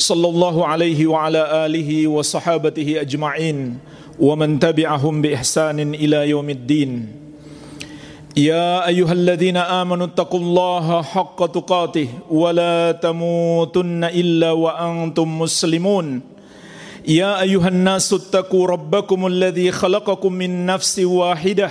صلى الله عليه وعلى آله وصحابته أجمعين ومن تبعهم بإحسان إلى يوم الدين. يا أيها الذين آمنوا اتقوا الله حق تقاته ولا تموتن إلا وأنتم مسلمون. يا أيها الناس اتقوا ربكم الذي خلقكم من نفس واحدة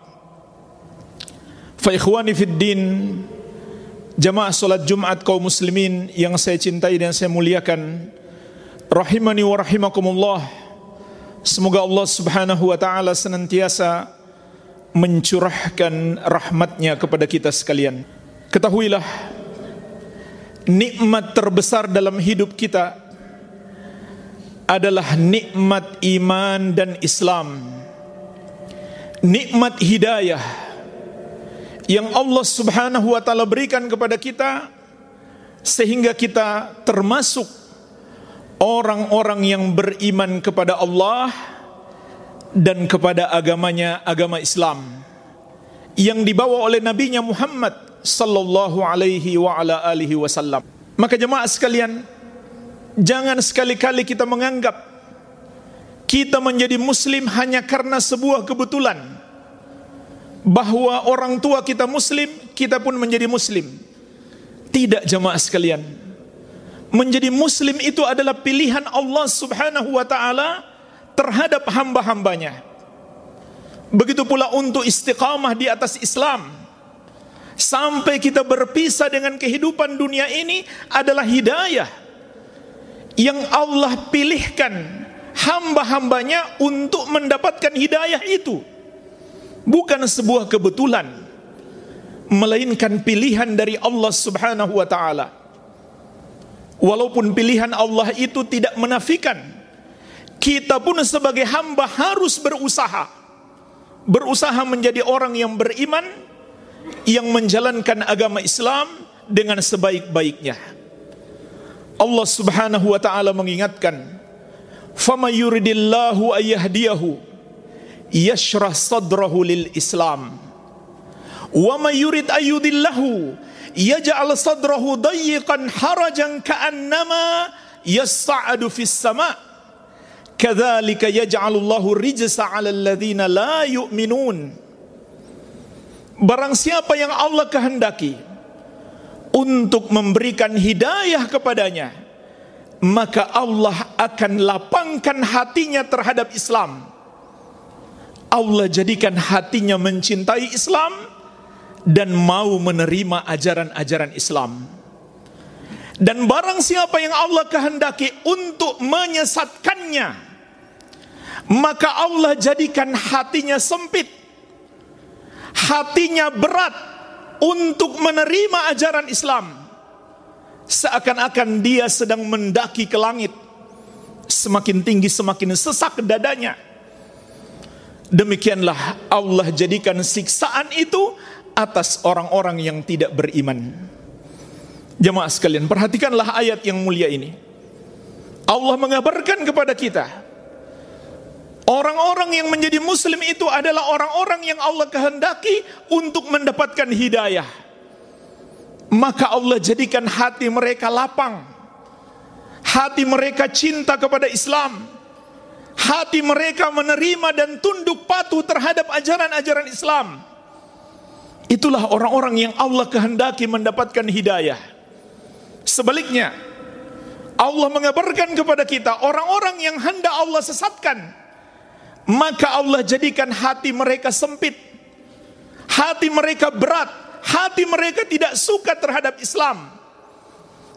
Fa ikhwani fid din Jamaah salat Jumat kaum muslimin yang saya cintai dan saya muliakan rahimani wa rahimakumullah semoga Allah Subhanahu wa taala senantiasa mencurahkan rahmatnya kepada kita sekalian. Ketahuilah nikmat terbesar dalam hidup kita adalah nikmat iman dan Islam. Nikmat hidayah yang Allah Subhanahu wa taala berikan kepada kita sehingga kita termasuk orang-orang yang beriman kepada Allah dan kepada agamanya agama Islam yang dibawa oleh nabinya Muhammad sallallahu alaihi wa ala alihi wasallam. Maka jemaah sekalian, jangan sekali-kali kita menganggap kita menjadi muslim hanya karena sebuah kebetulan bahwa orang tua kita muslim, kita pun menjadi muslim. Tidak jamaah sekalian. Menjadi muslim itu adalah pilihan Allah subhanahu wa ta'ala terhadap hamba-hambanya. Begitu pula untuk istiqamah di atas Islam. Sampai kita berpisah dengan kehidupan dunia ini adalah hidayah. Yang Allah pilihkan hamba-hambanya untuk mendapatkan hidayah itu bukan sebuah kebetulan melainkan pilihan dari Allah Subhanahu wa taala. Walaupun pilihan Allah itu tidak menafikan kita pun sebagai hamba harus berusaha. Berusaha menjadi orang yang beriman yang menjalankan agama Islam dengan sebaik-baiknya. Allah Subhanahu wa taala mengingatkan fama ayyahdiyahu yashrah sadrahu lil Islam. Wa may yurid ayyudillahu yaj'al sadrahu dayyiqan harajan ka'annama yas'adu fis sama' kadzalika yaj'alullahu rijsa 'alal ladzina la yu'minun Barang siapa yang Allah kehendaki untuk memberikan hidayah kepadanya maka Allah akan lapangkan hatinya terhadap Islam Allah jadikan hatinya mencintai Islam dan mau menerima ajaran-ajaran Islam. Dan barang siapa yang Allah kehendaki untuk menyesatkannya, maka Allah jadikan hatinya sempit, hatinya berat untuk menerima ajaran Islam. Seakan-akan dia sedang mendaki ke langit, semakin tinggi semakin sesak dadanya Demikianlah Allah jadikan siksaan itu atas orang-orang yang tidak beriman. Jemaah sekalian, perhatikanlah ayat yang mulia ini. Allah mengabarkan kepada kita Orang-orang yang menjadi muslim itu adalah orang-orang yang Allah kehendaki untuk mendapatkan hidayah. Maka Allah jadikan hati mereka lapang. Hati mereka cinta kepada Islam hati mereka menerima dan tunduk patuh terhadap ajaran-ajaran Islam. Itulah orang-orang yang Allah kehendaki mendapatkan hidayah. Sebaliknya, Allah mengabarkan kepada kita orang-orang yang hendak Allah sesatkan, maka Allah jadikan hati mereka sempit, hati mereka berat, hati mereka tidak suka terhadap Islam.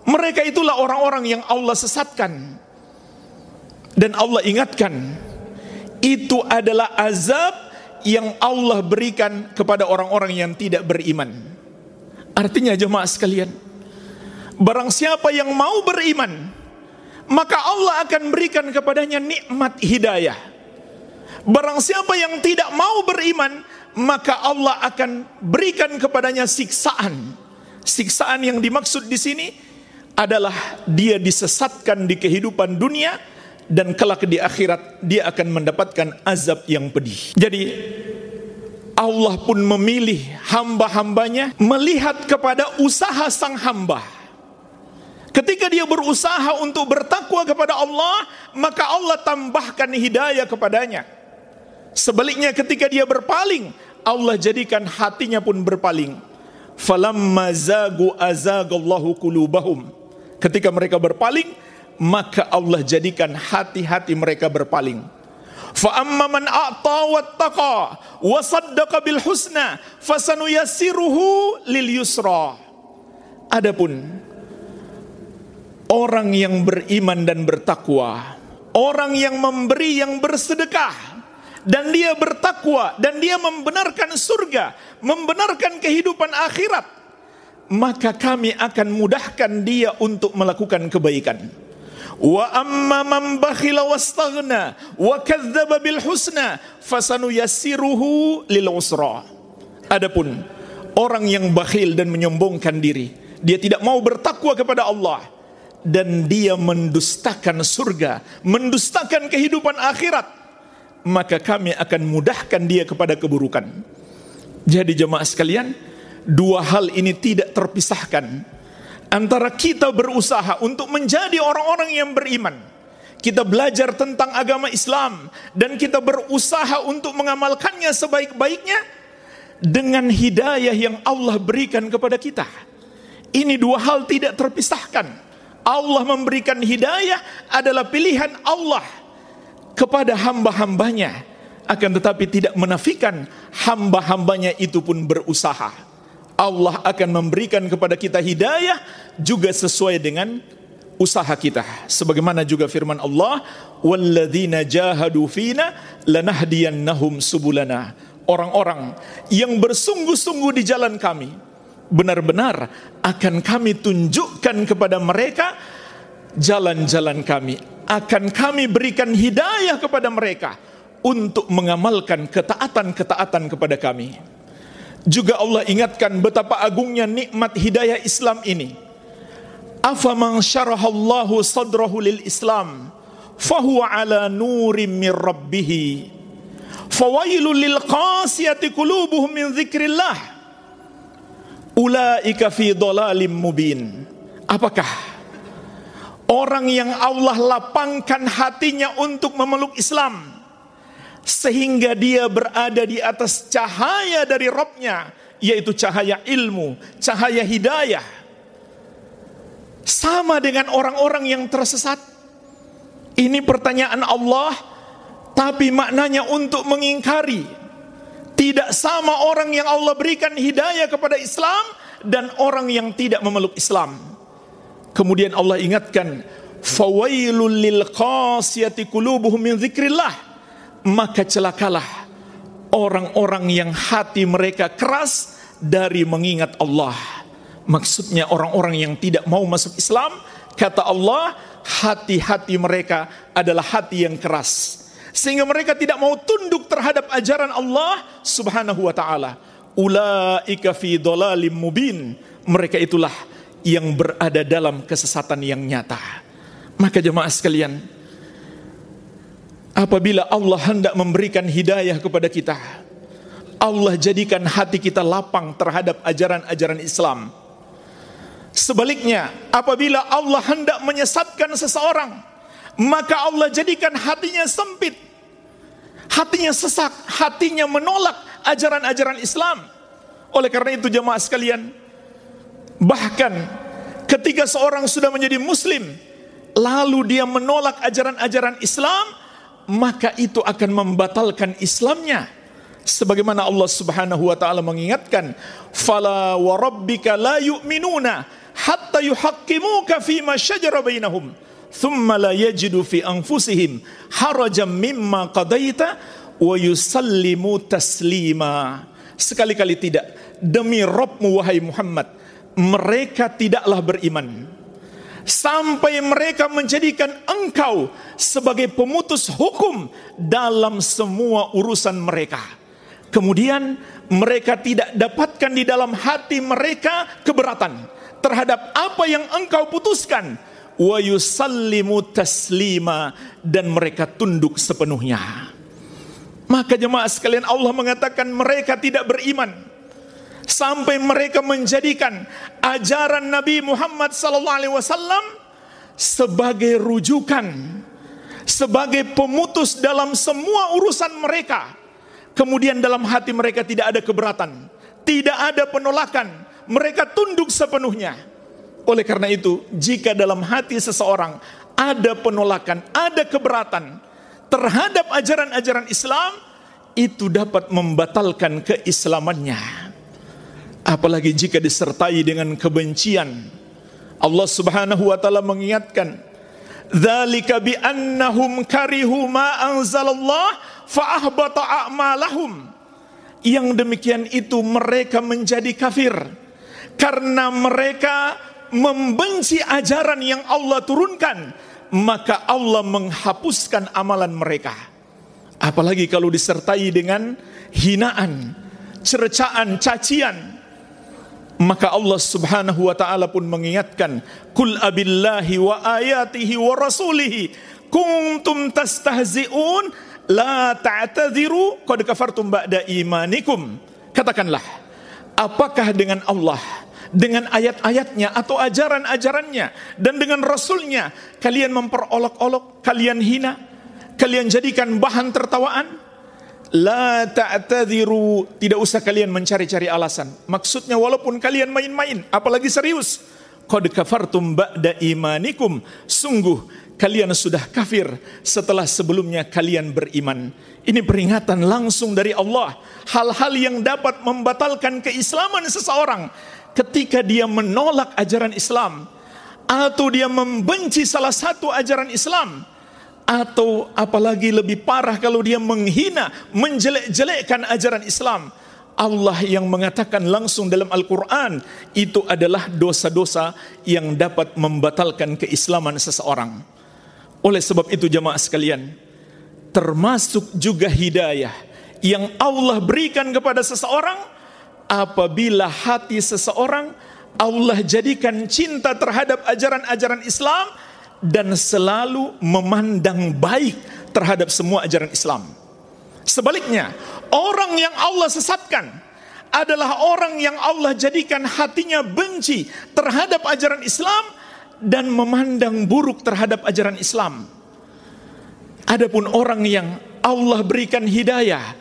Mereka itulah orang-orang yang Allah sesatkan. Dan Allah ingatkan, itu adalah azab yang Allah berikan kepada orang-orang yang tidak beriman. Artinya jemaah sekalian, barang siapa yang mau beriman, maka Allah akan berikan kepadanya nikmat hidayah. Barang siapa yang tidak mau beriman, maka Allah akan berikan kepadanya siksaan. Siksaan yang dimaksud di sini adalah dia disesatkan di kehidupan dunia dan kelak di akhirat dia akan mendapatkan azab yang pedih. Jadi Allah pun memilih hamba-hambanya melihat kepada usaha sang hamba. Ketika dia berusaha untuk bertakwa kepada Allah, maka Allah tambahkan hidayah kepadanya. Sebaliknya ketika dia berpaling, Allah jadikan hatinya pun berpaling. Falamma zagu azagallahu kulubahum. Ketika mereka berpaling, maka Allah jadikan hati-hati mereka berpaling. Fa amma man a'ta wattaqa wa saddaqa bil husna fasanuyassiruhu lil yusra. Adapun orang yang beriman dan bertakwa, orang yang memberi yang bersedekah dan dia bertakwa dan dia membenarkan surga, membenarkan kehidupan akhirat, maka kami akan mudahkan dia untuk melakukan kebaikan. Wa amma man wa kadzdzaba bil lil. Adapun orang yang bakhil dan menyombongkan diri, dia tidak mau bertakwa kepada Allah dan dia mendustakan surga, mendustakan kehidupan akhirat, maka kami akan mudahkan dia kepada keburukan. Jadi jemaah sekalian, dua hal ini tidak terpisahkan antara kita berusaha untuk menjadi orang-orang yang beriman. Kita belajar tentang agama Islam dan kita berusaha untuk mengamalkannya sebaik-baiknya dengan hidayah yang Allah berikan kepada kita. Ini dua hal tidak terpisahkan. Allah memberikan hidayah adalah pilihan Allah kepada hamba-hambanya. Akan tetapi tidak menafikan hamba-hambanya itu pun berusaha. Allah akan memberikan kepada kita hidayah juga sesuai dengan usaha kita. Sebagaimana juga firman Allah, "Walladzina jahadu fina lanahdiyannahum subulana." Orang-orang yang bersungguh-sungguh di jalan kami, benar-benar akan kami tunjukkan kepada mereka jalan-jalan kami. Akan kami berikan hidayah kepada mereka untuk mengamalkan ketaatan-ketaatan kepada kami. Juga Allah ingatkan betapa agungnya nikmat hidayah Islam ini. Afaman syarahallahu sadrahu lil Islam fahuwa ala nurim min rabbih. Fawailul lil qasiyati qulubuhum min dzikrillah. Ulaika fi dhalalim mubin. Apakah orang yang Allah lapangkan hatinya untuk memeluk Islam sehingga dia berada di atas cahaya dari Robnya, yaitu cahaya ilmu, cahaya hidayah. Sama dengan orang-orang yang tersesat. Ini pertanyaan Allah, tapi maknanya untuk mengingkari. Tidak sama orang yang Allah berikan hidayah kepada Islam dan orang yang tidak memeluk Islam. Kemudian Allah ingatkan, "Fawailul lil qasiyati qulubuhum min dzikrillah." Maka celakalah orang-orang yang hati mereka keras dari mengingat Allah. Maksudnya orang-orang yang tidak mau masuk Islam, kata Allah, hati-hati mereka adalah hati yang keras. Sehingga mereka tidak mau tunduk terhadap ajaran Allah subhanahu wa ta'ala. Ula'ika fi dolalim mubin. Mereka itulah yang berada dalam kesesatan yang nyata. Maka jemaah sekalian, Apabila Allah hendak memberikan hidayah kepada kita, Allah jadikan hati kita lapang terhadap ajaran-ajaran Islam. Sebaliknya, apabila Allah hendak menyesatkan seseorang, maka Allah jadikan hatinya sempit, hatinya sesak, hatinya menolak ajaran-ajaran Islam. Oleh karena itu jemaah sekalian, bahkan ketika seorang sudah menjadi muslim, lalu dia menolak ajaran-ajaran Islam, maka itu akan membatalkan Islamnya. Sebagaimana Allah Subhanahu wa taala mengingatkan, "Fala wa rabbika la yu'minuna hatta yuhaqqimuka fima shajara bainahum, thumma la yajidu fi anfusihim harajan mimma qadaita wa yusallimu taslima." Sekali-kali tidak, demi Rabbmu wahai Muhammad, mereka tidaklah beriman sampai mereka menjadikan engkau sebagai pemutus hukum dalam semua urusan mereka. Kemudian mereka tidak dapatkan di dalam hati mereka keberatan terhadap apa yang engkau putuskan. Wa yusallimu taslima dan mereka tunduk sepenuhnya. Maka jemaah sekalian Allah mengatakan mereka tidak beriman sampai mereka menjadikan ajaran Nabi Muhammad wasallam sebagai rujukan, sebagai pemutus dalam semua urusan mereka Kemudian dalam hati mereka tidak ada keberatan, tidak ada penolakan, mereka tunduk sepenuhnya. Oleh karena itu, jika dalam hati seseorang ada penolakan, ada keberatan terhadap ajaran-ajaran Islam, itu dapat membatalkan keislamannya. Apalagi jika disertai dengan kebencian. Allah Subhanahu wa taala mengingatkan, "Dzalika bi annahum karihu ma anzalallah fa'ahbata a'malahum. Yang demikian itu mereka menjadi kafir karena mereka membenci ajaran yang Allah turunkan, maka Allah menghapuskan amalan mereka. Apalagi kalau disertai dengan hinaan, cercaan, cacian, maka Allah Subhanahu wa taala pun mengingatkan, "Kul abillahi wa ayatihi wa rasulihi kuntum tastahzi'un La ta'tadhiru qad kafartum ba'da imanikum. Katakanlah, apakah dengan Allah, dengan ayat-ayatnya atau ajaran-ajarannya dan dengan rasulnya kalian memperolok-olok, kalian hina, kalian jadikan bahan tertawaan? La ta'tadhiru, tidak usah kalian mencari-cari alasan. Maksudnya walaupun kalian main-main, apalagi serius, qad kafartum ba'da imanikum. Sungguh kalian sudah kafir setelah sebelumnya kalian beriman. Ini peringatan langsung dari Allah. Hal-hal yang dapat membatalkan keislaman seseorang ketika dia menolak ajaran Islam atau dia membenci salah satu ajaran Islam atau apalagi lebih parah kalau dia menghina, menjelek-jelekkan ajaran Islam. Allah yang mengatakan langsung dalam Al-Quran itu adalah dosa-dosa yang dapat membatalkan keislaman seseorang. Oleh sebab itu jemaah sekalian, termasuk juga hidayah yang Allah berikan kepada seseorang apabila hati seseorang Allah jadikan cinta terhadap ajaran-ajaran Islam dan selalu memandang baik terhadap semua ajaran Islam. Sebaliknya, orang yang Allah sesatkan adalah orang yang Allah jadikan hatinya benci terhadap ajaran Islam dan memandang buruk terhadap ajaran Islam. Adapun orang yang Allah berikan hidayah,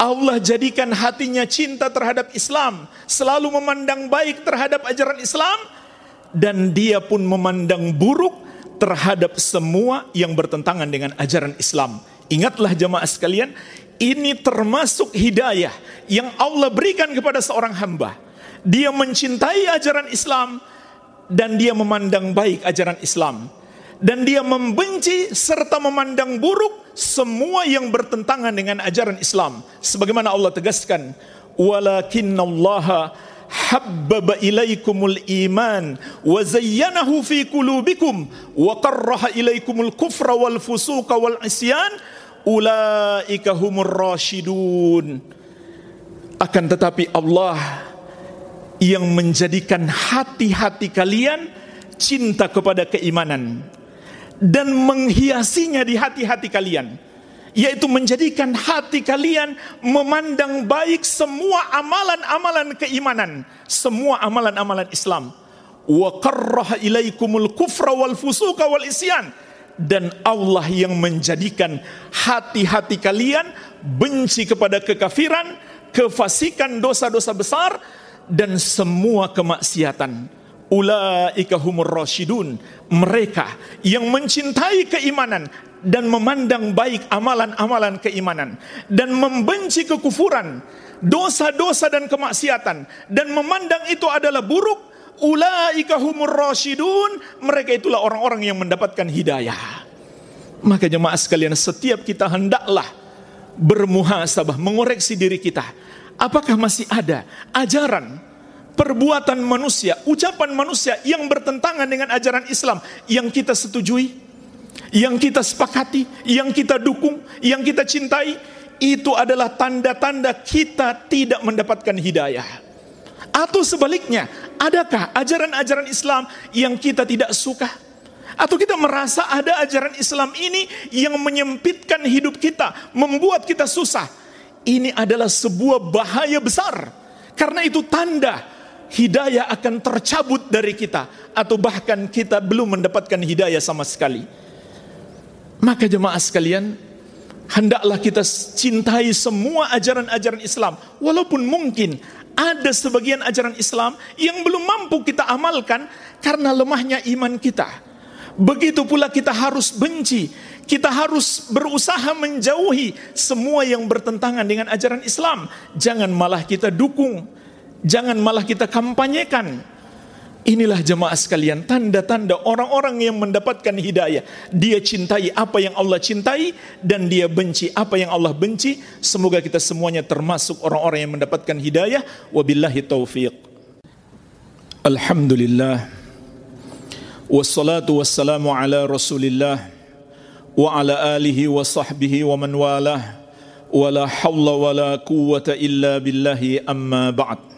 Allah jadikan hatinya cinta terhadap Islam, selalu memandang baik terhadap ajaran Islam, dan dia pun memandang buruk terhadap semua yang bertentangan dengan ajaran Islam. Ingatlah jemaah sekalian, ini termasuk hidayah yang Allah berikan kepada seorang hamba. Dia mencintai ajaran Islam, dan dia memandang baik ajaran Islam dan dia membenci serta memandang buruk semua yang bertentangan dengan ajaran Islam sebagaimana Allah tegaskan walakinallaha habbaba ilaikumul iman wa zayyanahu fi qulubikum wa karraha ilaikumul kufra wal fusuqa wal isyan ulaika humur rasyidun akan tetapi Allah yang menjadikan hati-hati kalian cinta kepada keimanan dan menghiasinya di hati-hati kalian yaitu menjadikan hati kalian memandang baik semua amalan-amalan keimanan semua amalan-amalan Islam wa karraha ilaikumul kufra wal fusuka wal isyan dan Allah yang menjadikan hati-hati kalian benci kepada kekafiran kefasikan dosa-dosa besar dan semua kemaksiatan. Ulaika humur rasyidun. Mereka yang mencintai keimanan dan memandang baik amalan-amalan keimanan dan membenci kekufuran dosa-dosa dan kemaksiatan dan memandang itu adalah buruk ulaika humur rasyidun. Mereka itulah orang-orang yang mendapatkan hidayah. Maka jemaah sekalian setiap kita hendaklah bermuhasabah mengoreksi diri kita. Apakah masih ada ajaran perbuatan manusia, ucapan manusia yang bertentangan dengan ajaran Islam yang kita setujui, yang kita sepakati, yang kita dukung, yang kita cintai, itu adalah tanda-tanda kita tidak mendapatkan hidayah. Atau sebaliknya, adakah ajaran-ajaran Islam yang kita tidak suka? Atau kita merasa ada ajaran Islam ini yang menyempitkan hidup kita, membuat kita susah. Ini adalah sebuah bahaya besar. Karena itu tanda hidayah akan tercabut dari kita atau bahkan kita belum mendapatkan hidayah sama sekali. Maka jemaah sekalian, hendaklah kita cintai semua ajaran-ajaran Islam walaupun mungkin ada sebagian ajaran Islam yang belum mampu kita amalkan karena lemahnya iman kita. Begitu pula kita harus benci, kita harus berusaha menjauhi semua yang bertentangan dengan ajaran Islam. Jangan malah kita dukung, Jangan malah kita kampanyekan. Inilah jemaah sekalian tanda-tanda orang-orang yang mendapatkan hidayah. Dia cintai apa yang Allah cintai dan dia benci apa yang Allah benci. Semoga kita semuanya termasuk orang-orang yang mendapatkan hidayah. Wabillahi taufiq. Alhamdulillah. Wassalatu wassalamu ala rasulillah. Wa ala alihi wa sahbihi wa man walah. Wa la hawla wa la quwata illa billahi amma ba'd.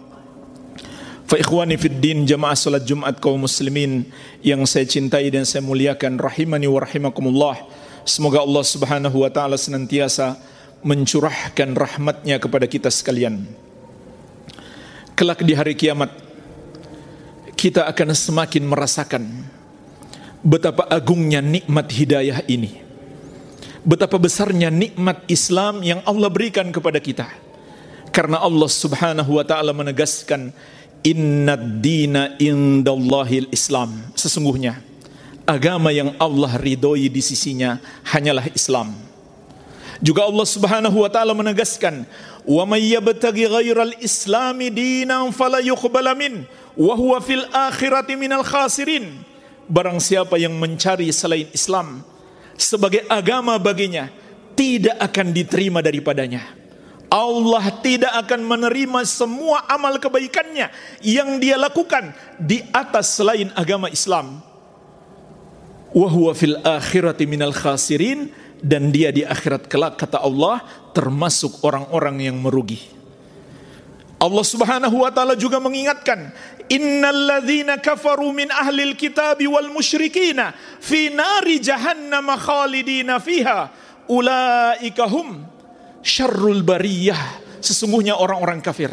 Fa ikhwani fid din jamaah salat Jumat kaum muslimin yang saya cintai dan saya muliakan rahimani wa rahimakumullah. Semoga Allah Subhanahu wa taala senantiasa mencurahkan rahmatnya kepada kita sekalian. Kelak di hari kiamat kita akan semakin merasakan betapa agungnya nikmat hidayah ini. Betapa besarnya nikmat Islam yang Allah berikan kepada kita. Karena Allah Subhanahu wa taala menegaskan Inna dina indallahil Islam. Sesungguhnya agama yang Allah ridhoi di sisinya hanyalah Islam. Juga Allah Subhanahu wa taala menegaskan, "Wa may yabtaghi ghairal islami dinan fala yuqbala min wa huwa fil akhirati minal khasirin." Barang siapa yang mencari selain Islam sebagai agama baginya, tidak akan diterima daripadanya. Allah tidak akan menerima semua amal kebaikannya yang dia lakukan di atas selain agama Islam. Wa fil akhirati minal khasirin dan dia di akhirat kelak kata Allah termasuk orang-orang yang merugi. Allah Subhanahu wa taala juga mengingatkan, "Innal ladzina kafaru min ahlil kitabi wal musyrikina fi nari jahannam khalidina fiha ulaika hum syarrul bariyah sesungguhnya orang-orang kafir.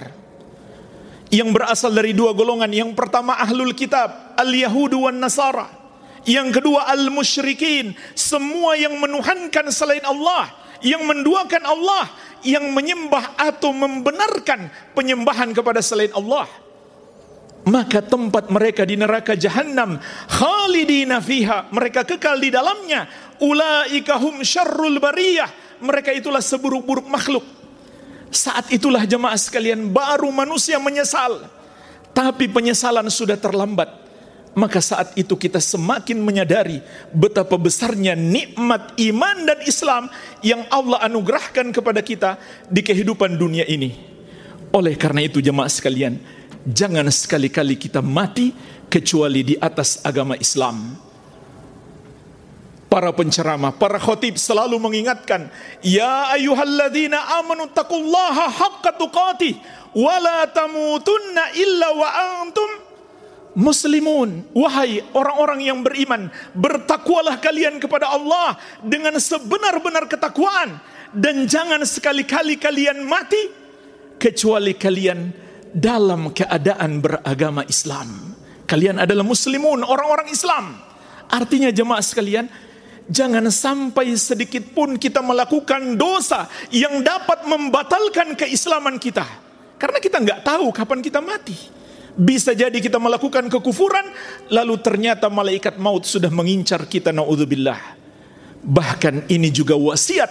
Yang berasal dari dua golongan yang pertama ahlul kitab al yahudu wan nasara. Yang kedua al musyrikin semua yang menuhankan selain Allah yang menduakan Allah yang menyembah atau membenarkan penyembahan kepada selain Allah. Maka tempat mereka di neraka jahanam khalidina fiha mereka kekal di dalamnya. Ulaika hum syarrul bariyah mereka itulah seburuk-buruk makhluk. Saat itulah jemaah sekalian baru manusia menyesal. Tapi penyesalan sudah terlambat. Maka saat itu kita semakin menyadari betapa besarnya nikmat iman dan Islam yang Allah anugerahkan kepada kita di kehidupan dunia ini. Oleh karena itu jemaah sekalian, jangan sekali-kali kita mati kecuali di atas agama Islam para penceramah, para khotib selalu mengingatkan, Ya ayuhalladzina amanu taqullaha haqqa tuqatih, wa la tamutunna illa wa antum muslimun. Wahai orang-orang yang beriman, bertakwalah kalian kepada Allah dengan sebenar-benar ketakwaan. Dan jangan sekali-kali kalian mati, kecuali kalian dalam keadaan beragama Islam. Kalian adalah muslimun, orang-orang Islam. Artinya jemaah sekalian, Jangan sampai sedikit pun kita melakukan dosa yang dapat membatalkan keislaman kita. Karena kita nggak tahu kapan kita mati. Bisa jadi kita melakukan kekufuran, lalu ternyata malaikat maut sudah mengincar kita, naudzubillah. Bahkan ini juga wasiat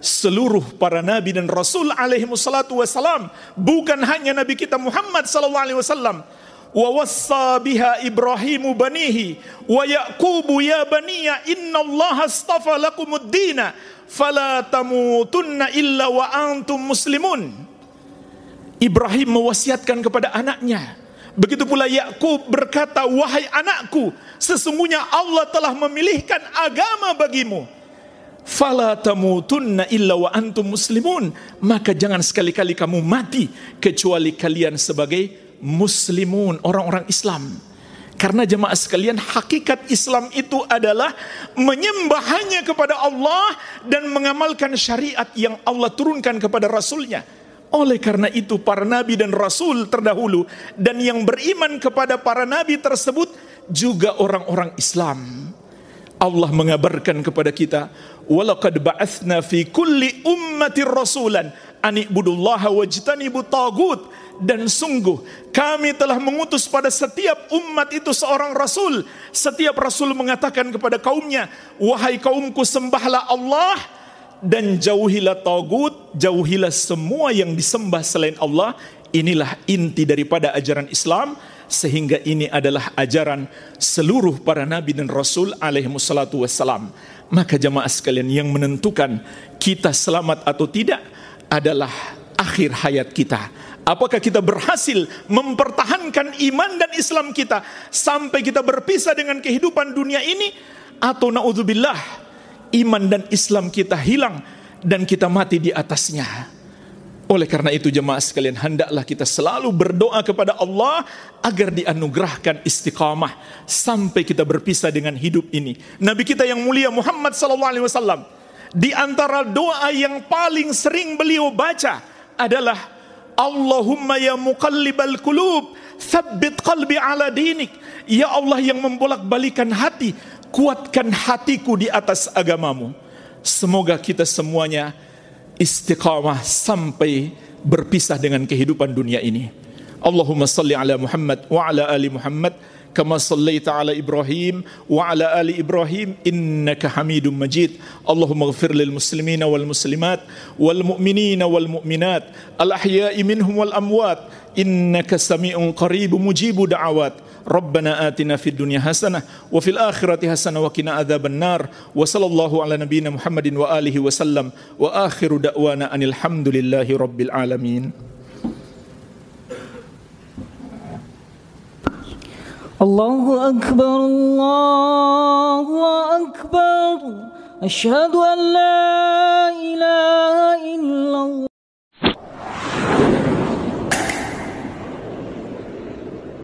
seluruh para nabi dan rasul alaihi wassalatu wassalam. Bukan hanya nabi kita Muhammad sallallahu alaihi wasallam. Wa wassa biha Ibrahimu banihi wa Yaqubu ya baniya inna Allah astafa lakumud dina fala tamutunna illa wa antum muslimun. Ibrahim mewasiatkan kepada anaknya, Begitu pula Yakub berkata, "Wahai anakku, sesungguhnya Allah telah memilihkan agama bagimu. Fala tamutunna illa wa antum muslimun." Maka jangan sekali-kali kamu mati kecuali kalian sebagai muslimun, orang-orang Islam. Karena jemaah sekalian, hakikat Islam itu adalah menyembah hanya kepada Allah dan mengamalkan syariat yang Allah turunkan kepada Rasulnya. Oleh karena itu para nabi dan rasul terdahulu dan yang beriman kepada para nabi tersebut juga orang-orang Islam. Allah mengabarkan kepada kita, "Walaqad ba'atsna fi kulli ummatir rasulan an ibudullaha wajtanibu tagut." Dan sungguh kami telah mengutus pada setiap umat itu seorang rasul. Setiap rasul mengatakan kepada kaumnya, "Wahai kaumku, sembahlah Allah dan jauhilah tagut, jauhilah semua yang disembah selain Allah. Inilah inti daripada ajaran Islam sehingga ini adalah ajaran seluruh para nabi dan rasul alaihi wassalatu wassalam. Maka jamaah sekalian yang menentukan kita selamat atau tidak adalah akhir hayat kita. Apakah kita berhasil mempertahankan iman dan Islam kita sampai kita berpisah dengan kehidupan dunia ini atau naudzubillah iman dan Islam kita hilang dan kita mati di atasnya. Oleh karena itu jemaah sekalian hendaklah kita selalu berdoa kepada Allah agar dianugerahkan istiqamah sampai kita berpisah dengan hidup ini. Nabi kita yang mulia Muhammad sallallahu alaihi wasallam di antara doa yang paling sering beliau baca adalah Allahumma ya muqallibal qulub tsabbit qalbi ala dinik. Ya Allah yang membolak-balikan hati, kuatkan hatiku di atas agamamu. Semoga kita semuanya istiqamah sampai berpisah dengan kehidupan dunia ini. Allahumma salli ala Muhammad wa ala ali Muhammad كما صليت على إبراهيم وعلى آل إبراهيم إنك حميد مجيد اللهم اغفر للمسلمين والمسلمات والمؤمنين والمؤمنات الأحياء منهم والأموات إنك سميع قريب مجيب دعوات ربنا آتنا في الدنيا حسنة وفي الآخرة حسنة وقنا عذاب النار وصلى الله على نبينا محمد وآله وسلم وآخر دعوانا أن الحمد لله رب العالمين. الله أكبر الله أكبر. أشهد أن لا إله إلا الله.